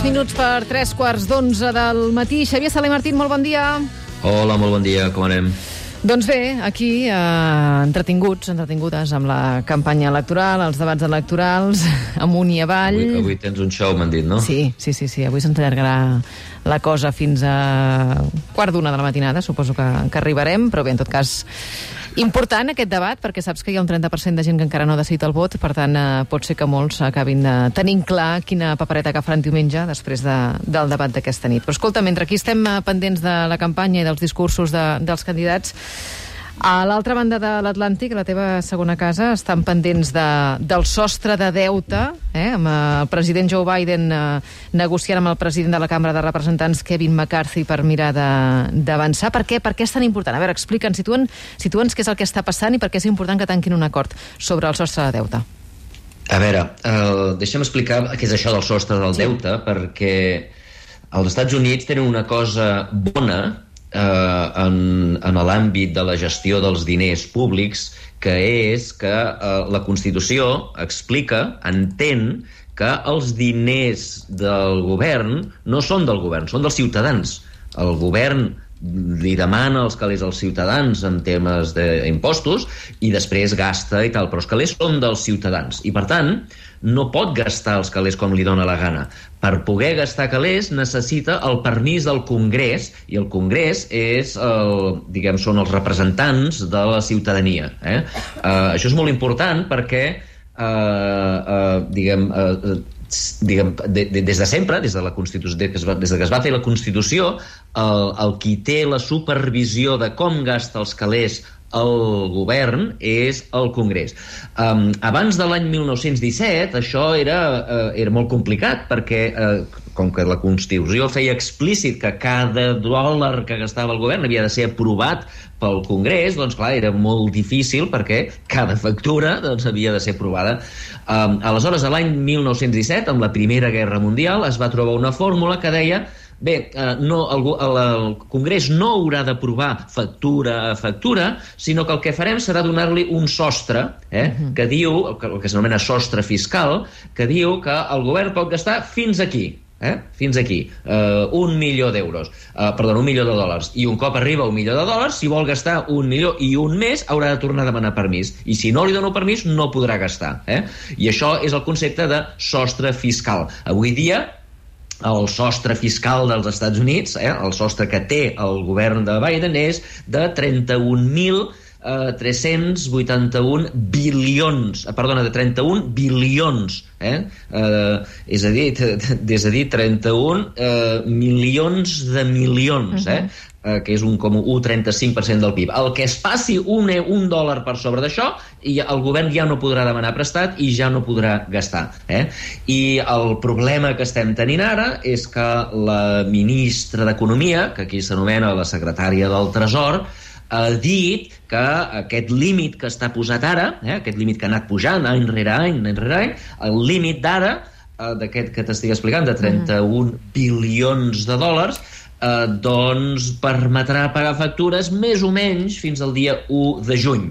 Dos minuts per tres quarts d'onze del matí. Xavier Saler Martín, molt bon dia. Hola, molt bon dia, com anem? Doncs bé, aquí, eh, entretinguts, entretingudes amb la campanya electoral, els debats electorals, amunt i avall. Avui, avui tens un show, m'han dit, no? Sí, sí, sí, sí. avui s'entallargarà la cosa fins a quart d'una de la matinada, suposo que, que arribarem, però bé, en tot cas, important aquest debat, perquè saps que hi ha un 30% de gent que encara no ha decidit el vot, per tant, eh, pot ser que molts acabin de tenint clar quina papereta agafaran diumenge després de, del debat d'aquesta nit. Però escolta, mentre aquí estem eh, pendents de la campanya i dels discursos de, dels candidats, a l'altra banda de l'Atlàntic, la teva segona casa, estan pendents de, del sostre de deute, eh, amb el president Joe Biden eh, negociant amb el president de la Cambra de Representants, Kevin McCarthy, per mirar d'avançar. Per què? Per què és tan important? A veure, explica'ns, situa'ns situa què és el que està passant i per què és important que tanquin un acord sobre el sostre de deute. A veure, eh, deixa'm explicar què és això del sostre del sí. deute, perquè els Estats Units tenen una cosa bona eh, en, en l'àmbit de la gestió dels diners públics, que és que eh, la Constitució explica, entén, que els diners del govern no són del govern, són dels ciutadans. El govern li demana els calés als ciutadans en temes d'impostos i després gasta i tal, però els calés són dels ciutadans. I, per tant, no pot gastar els calés com li dóna la gana. Per poder gastar calés necessita el permís del Congrés i el Congrés és el, diguem, són els representants de la ciutadania. Eh? Uh, això és molt important perquè uh, uh, diguem, uh, diguem, de, de, des de sempre, des de, la Constitució, des, que va, des de que es va fer la Constitució, el, el qui té la supervisió de com gasta els calés el govern és el Congrés. Um, abans de l'any 1917 això era, uh, era molt complicat perquè uh, com que la Constitució feia explícit que cada dòlar que gastava el govern havia de ser aprovat pel Congrés, doncs clar, era molt difícil perquè cada factura doncs, havia de ser aprovada. Um, aleshores, l'any 1917, amb la Primera Guerra Mundial, es va trobar una fórmula que deia Bé, eh, no, el, el, el Congrés no haurà d'aprovar factura a factura, sinó que el que farem serà donar-li un sostre, eh, uh. -huh. que diu, el que, el que s'anomena sostre fiscal, que diu que el govern pot gastar fins aquí, eh? fins aquí, uh, un milió d'euros, uh, perdó, un milió de dòlars, i un cop arriba un milió de dòlars, si vol gastar un milió i un mes, haurà de tornar a demanar permís, i si no li dono permís, no podrà gastar. Eh? I això és el concepte de sostre fiscal. Avui dia, el sostre fiscal dels Estats Units, eh, el sostre que té el govern de Biden és de 31.000 eh, 381 bilions, eh, perdona, de 31 bilions, eh? eh és a dir, és a dir 31 eh, milions de milions, eh? Uh -huh eh, que és un com un 1,35% del PIB. El que es passi un, un dòlar per sobre d'això, i el govern ja no podrà demanar prestat i ja no podrà gastar. Eh? I el problema que estem tenint ara és que la ministra d'Economia, que aquí s'anomena la secretària del Tresor, ha dit que aquest límit que està posat ara, eh, aquest límit que ha anat pujant any rere any, any rere any, el límit d'ara, eh, d'aquest que t'estic explicant, de 31 mm. bilions de dòlars, eh, doncs permetrà pagar factures més o menys fins al dia 1 de juny.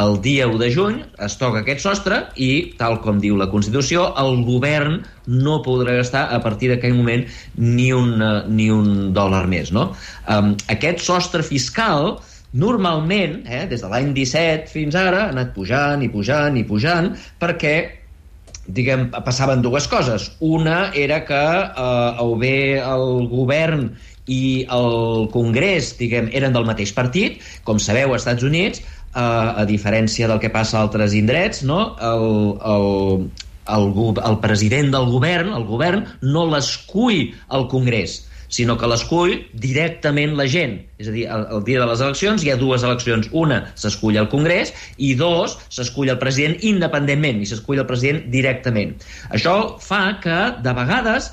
El dia 1 de juny es toca aquest sostre i, tal com diu la Constitució, el govern no podrà gastar a partir d'aquell moment ni un, uh, ni un dòlar més. No? Um, aquest sostre fiscal normalment, eh, des de l'any 17 fins ara, ha anat pujant i pujant i pujant perquè diguem, passaven dues coses. Una era que eh, o bé el govern i el Congrés, diguem, eren del mateix partit. Com sabeu, als Estats Units, eh, a diferència del que passa a altres indrets, no? el, el, el, el president del govern, el govern, no l'escull el Congrés sinó que l'escull directament la gent. És a dir, el, el dia de les eleccions hi ha dues eleccions. Una, s'escull el Congrés, i dos, s'escull el president independentment, i s'escull el president directament. Això fa que, de vegades,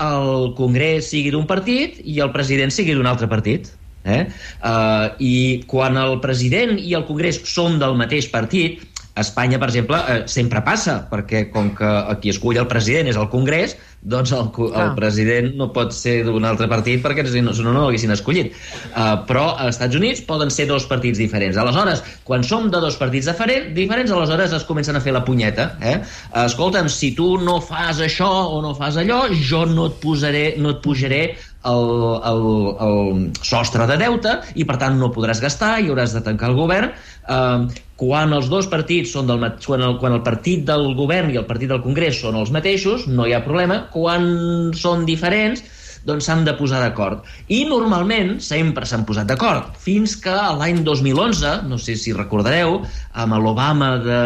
el Congrés sigui d'un partit i el president sigui d'un altre partit. Eh? Uh, I quan el president i el Congrés són del mateix partit, a Espanya, per exemple, eh, sempre passa, perquè com que qui escull el president és el Congrés, doncs el, el president no pot ser d'un altre partit perquè si no, no, no l'haguessin escollit. Uh, però als Estats Units poden ser dos partits diferents. Aleshores, quan som de dos partits diferents, diferents aleshores es comencen a fer la punyeta. Eh? Escolta'm, si tu no fas això o no fas allò, jo no et, posaré, no et pujaré el, el, el sostre de deute i per tant no podràs gastar i hauràs de tancar el govern. Eh, quan els dos partits són del quan el, quan el partit del govern i el partit del Congrés són els mateixos, no hi ha problema. Quan són diferents doncs s'han de posar d'acord. I normalment sempre s'han posat d'acord, fins que l'any 2011, no sé si recordareu, amb l'Obama de,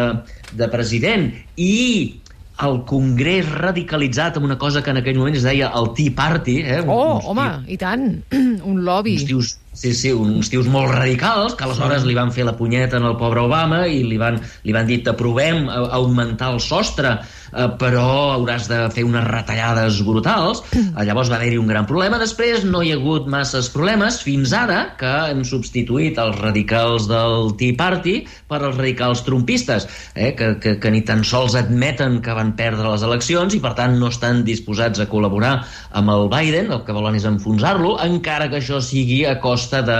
de president i el Congrés radicalitzat amb una cosa que en aquell moment es deia el Tea Party. Eh? Oh, uns home, tios, i tant, un lobby. Uns tios, sí, sí, uns tios molt radicals que aleshores li van fer la punyeta en el pobre Obama i li van, li van dir t'aprovem augmentar el sostre eh, però hauràs de fer unes retallades brutals. Llavors va haver-hi un gran problema. Després no hi ha hagut masses problemes fins ara que hem substituït els radicals del Tea Party per als radicals trumpistes, eh, que, que, que ni tan sols admeten que van perdre les eleccions i per tant no estan disposats a col·laborar amb el Biden, el que volen és enfonsar-lo, encara que això sigui a costa de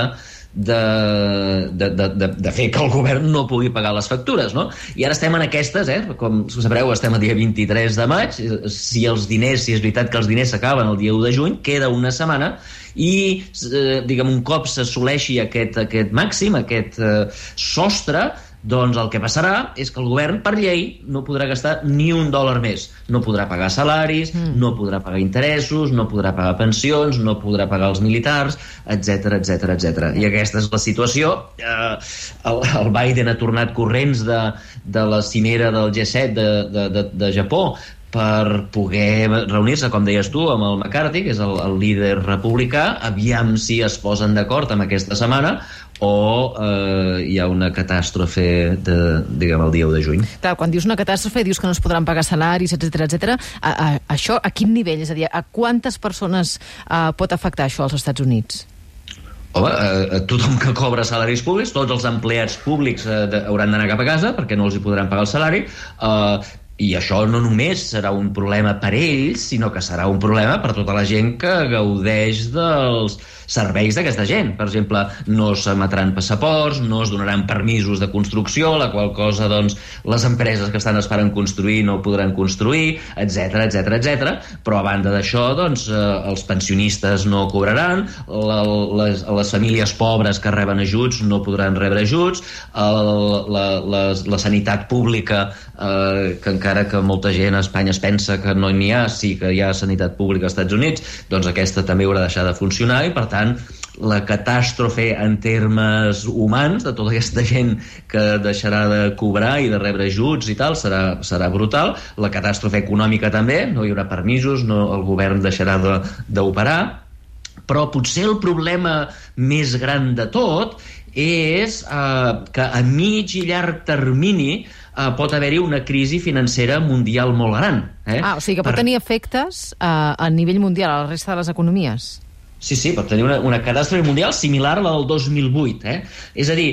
de, de, de, de fer que el govern no pugui pagar les factures, no? I ara estem en aquestes, eh? Com sabreu, estem el dia 23 de maig, si els diners, si és veritat que els diners s'acaben el dia 1 de juny, queda una setmana i, eh, diguem, un cop s'assoleixi aquest, aquest màxim, aquest eh, sostre, doncs el que passarà és que el govern, per llei, no podrà gastar ni un dòlar més. No podrà pagar salaris, mm. no podrà pagar interessos, no podrà pagar pensions, no podrà pagar els militars, etc etc etc. I aquesta és la situació. Eh, el, el Biden ha tornat corrents de, de la cimera del G7 de, de, de, de Japó per poder reunir-se, com deies tu, amb el McCarthy, que és el, el líder republicà, aviam si es posen d'acord amb aquesta setmana o eh, hi ha una catàstrofe de, diguem, el dia 1 de juny. Clar, quan dius una catàstrofe dius que no es podran pagar salaris, etc etc. Això a quin nivell? És a dir, a quantes persones uh, pot afectar això als Estats Units? Home, eh, tothom que cobra salaris públics, tots els empleats públics eh, de, hauran d'anar cap a casa perquè no els hi podran pagar el salari. Eh, i això no només serà un problema per ells, sinó que serà un problema per tota la gent que gaudeix dels, serveis d'aquesta gent. Per exemple, no s'emetran passaports, no es donaran permisos de construcció, la qual cosa doncs, les empreses que estan esperant construir no podran construir, etc etc etc. Però a banda d'això, doncs, eh, els pensionistes no cobraran, la, les, les famílies pobres que reben ajuts no podran rebre ajuts, el, la, la, la sanitat pública, eh, que encara que molta gent a Espanya es pensa que no n'hi ha, sí que hi ha sanitat pública als Estats Units, doncs aquesta també haurà de deixar de funcionar i, per tant, la catàstrofe en termes humans de tota aquesta gent que deixarà de cobrar i de rebre ajuts i tal serà, serà brutal. La catàstrofe econòmica també, no hi haurà permisos, no, el govern deixarà d'operar, però potser el problema més gran de tot és eh, que a mig i llarg termini eh, pot haver-hi una crisi financera mundial molt gran. Eh? Ah, o sigui que pot per... tenir efectes eh, a nivell mundial, a la resta de les economies. Sí, sí, pot tenir una, una catàstrofe mundial similar a la del 2008. Eh? És a dir,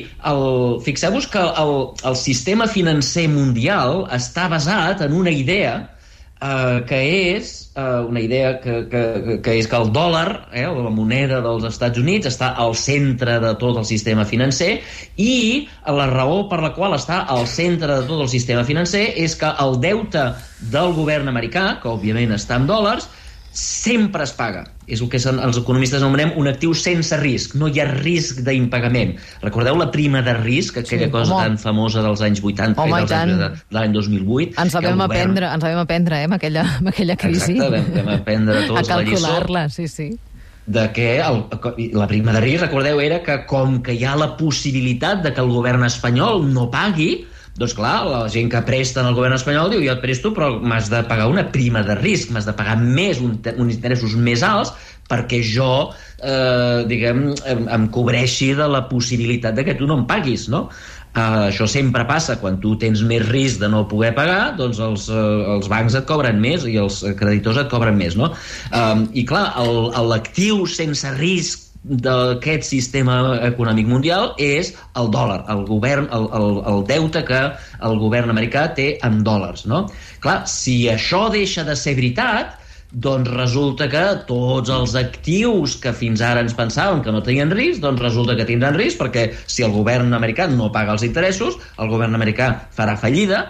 fixeu-vos que el, el sistema financer mundial està basat en una idea eh, que és eh, una idea que, que, que és que el dòlar, eh, la moneda dels Estats Units, està al centre de tot el sistema financer i la raó per la qual està al centre de tot el sistema financer és que el deute del govern americà, que òbviament està en dòlars, sempre es paga. És el que els economistes anomenem un actiu sense risc. No hi ha risc d'impagament. Recordeu la prima de risc, aquella sí, cosa home. tan famosa dels anys 80 home, i dels anys de, de l'any 2008? Ens la vam, govern... aprendre, ens la vam aprendre, eh, amb aquella, amb aquella crisi. Exacte, vam, vam aprendre tots a calcular-la, sí, sí de que el, la prima de risc, recordeu, era que com que hi ha la possibilitat de que el govern espanyol no pagui, doncs clar, la gent que presta el govern espanyol diu jo et presto però m'has de pagar una prima de risc, m'has de pagar més, un, uns interessos més alts perquè jo, eh, diguem, em, em cobreixi de la possibilitat de que tu no em paguis, no? Uh, això sempre passa, quan tu tens més risc de no poder pagar, doncs els, uh, els bancs et cobren més i els creditors et cobren més, no? Um, I clar, l'actiu sense risc d'aquest sistema econòmic mundial és el dòlar, el govern, el, el, el deute que el govern americà té en dòlars, no? Clar, si això deixa de ser veritat, doncs resulta que tots els actius que fins ara ens pensàvem que no tenien risc, doncs resulta que tindran risc, perquè si el govern americà no paga els interessos, el govern americà farà fallida,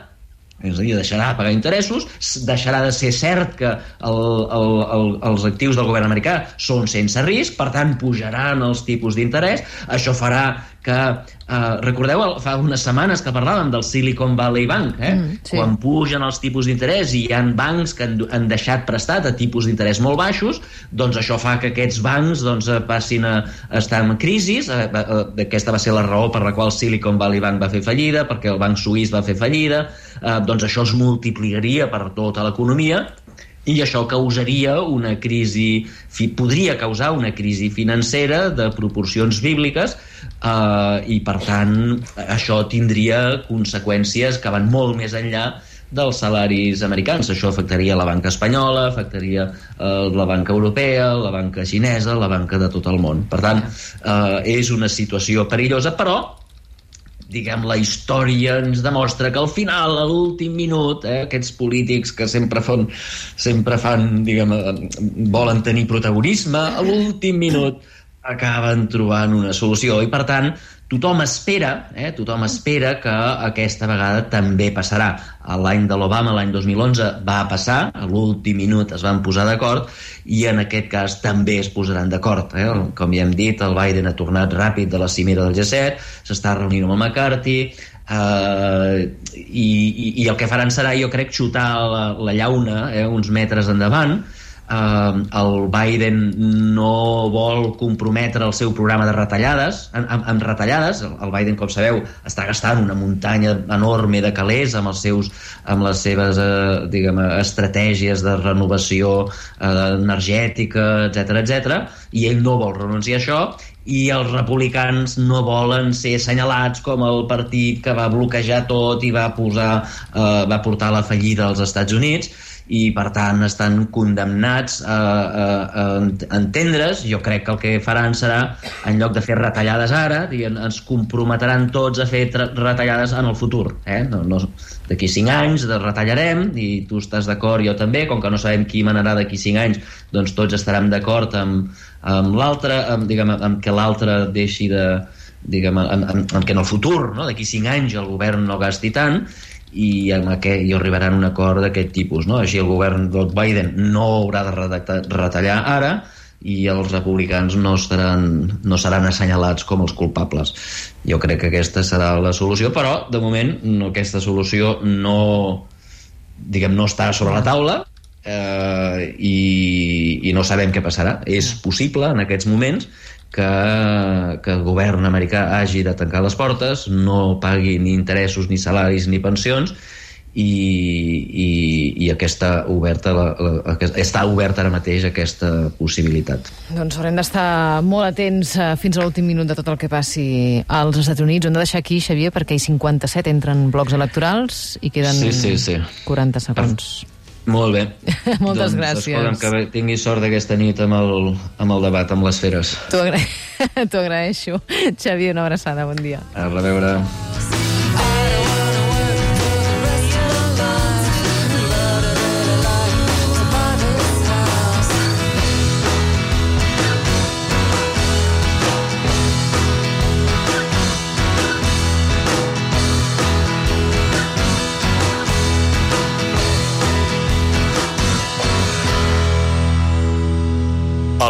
és a dir, deixarà de pagar interessos, deixarà de ser cert que el, el, el, els actius del govern americà són sense risc, per tant pujaran els tipus d'interès, això farà que eh, recordeu fa unes setmanes que parlàvem del Silicon Valley Bank eh? Mm, sí. quan pugen els tipus d'interès i hi han bancs que han, han deixat prestat a tipus d'interès molt baixos doncs això fa que aquests bancs doncs, eh, passin a, estar en crisi eh, eh, aquesta va ser la raó per la qual Silicon Valley Bank va fer fallida perquè el banc suís va fer fallida eh, doncs això es multiplicaria per tota l'economia i això causaria una crisi, podria causar una crisi financera de proporcions bíbliques eh, i per tant això tindria conseqüències que van molt més enllà dels salaris americans. Això afectaria la banca espanyola, afectaria eh, la banca europea, la banca xinesa, la banca de tot el món. Per tant, eh, és una situació perillosa, però diguem, la història ens demostra que al final, a l'últim minut, eh, aquests polítics que sempre fan, sempre fan, diguem, eh, volen tenir protagonisme, a l'últim minut acaben trobant una solució. I, per tant, tothom espera, eh, tothom espera que aquesta vegada també passarà. L'any de l'Obama, l'any 2011, va passar, a l'últim minut es van posar d'acord i en aquest cas també es posaran d'acord. Eh? Com ja hem dit, el Biden ha tornat ràpid de la cimera del G7, s'està reunint amb el McCarthy, eh, i, i, i el que faran serà, jo crec, xutar la, la llauna eh, uns metres endavant, eh, el Biden no vol comprometre el seu programa de retallades, amb, amb retallades, el Biden, com sabeu, està gastant una muntanya enorme de calés amb, els seus, amb les seves eh, diguem, estratègies de renovació eh, energètica, etc etc i ell no vol renunciar a això, i els republicans no volen ser assenyalats com el partit que va bloquejar tot i va posar eh, va portar la fallida als Estats Units i per tant estan condemnats a, a, a entendre's jo crec que el que faran serà en lloc de fer retallades ara ens comprometran tots a fer retallades en el futur eh? no, no, d'aquí 5 anys de retallarem i tu estàs d'acord, jo també com que no sabem qui manarà d'aquí 5 anys doncs tots estarem d'acord amb, amb l'altre amb, diguem, amb que l'altre deixi de diguem, amb, amb, amb que en el futur no? d'aquí 5 anys el govern no gasti tant i amb aquest, i arribaran a un acord d'aquest tipus. No? Així el govern del Biden no haurà de retallar ara i els republicans no, estaran, no seran assenyalats com els culpables. Jo crec que aquesta serà la solució, però de moment no, aquesta solució no, diguem, no està sobre la taula eh, i, i no sabem què passarà. És possible en aquests moments que, que el govern americà hagi de tancar les portes, no pagui ni interessos, ni salaris, ni pensions, i, i, i aquesta oberta, la, la, està oberta ara mateix aquesta possibilitat. Doncs haurem d'estar molt atents eh, fins a l'últim minut de tot el que passi als Estats Units. Hem de deixar aquí, Xavier, perquè hi 57 entren blocs electorals i queden sí, sí, sí. 40 segons. Molt bé. Moltes doncs, gràcies. Escolta'm, que tingui sort d'aquesta nit amb el, amb el debat amb les feres. T'ho agra... agraeixo. Xavier, una abraçada, bon dia. A reveure.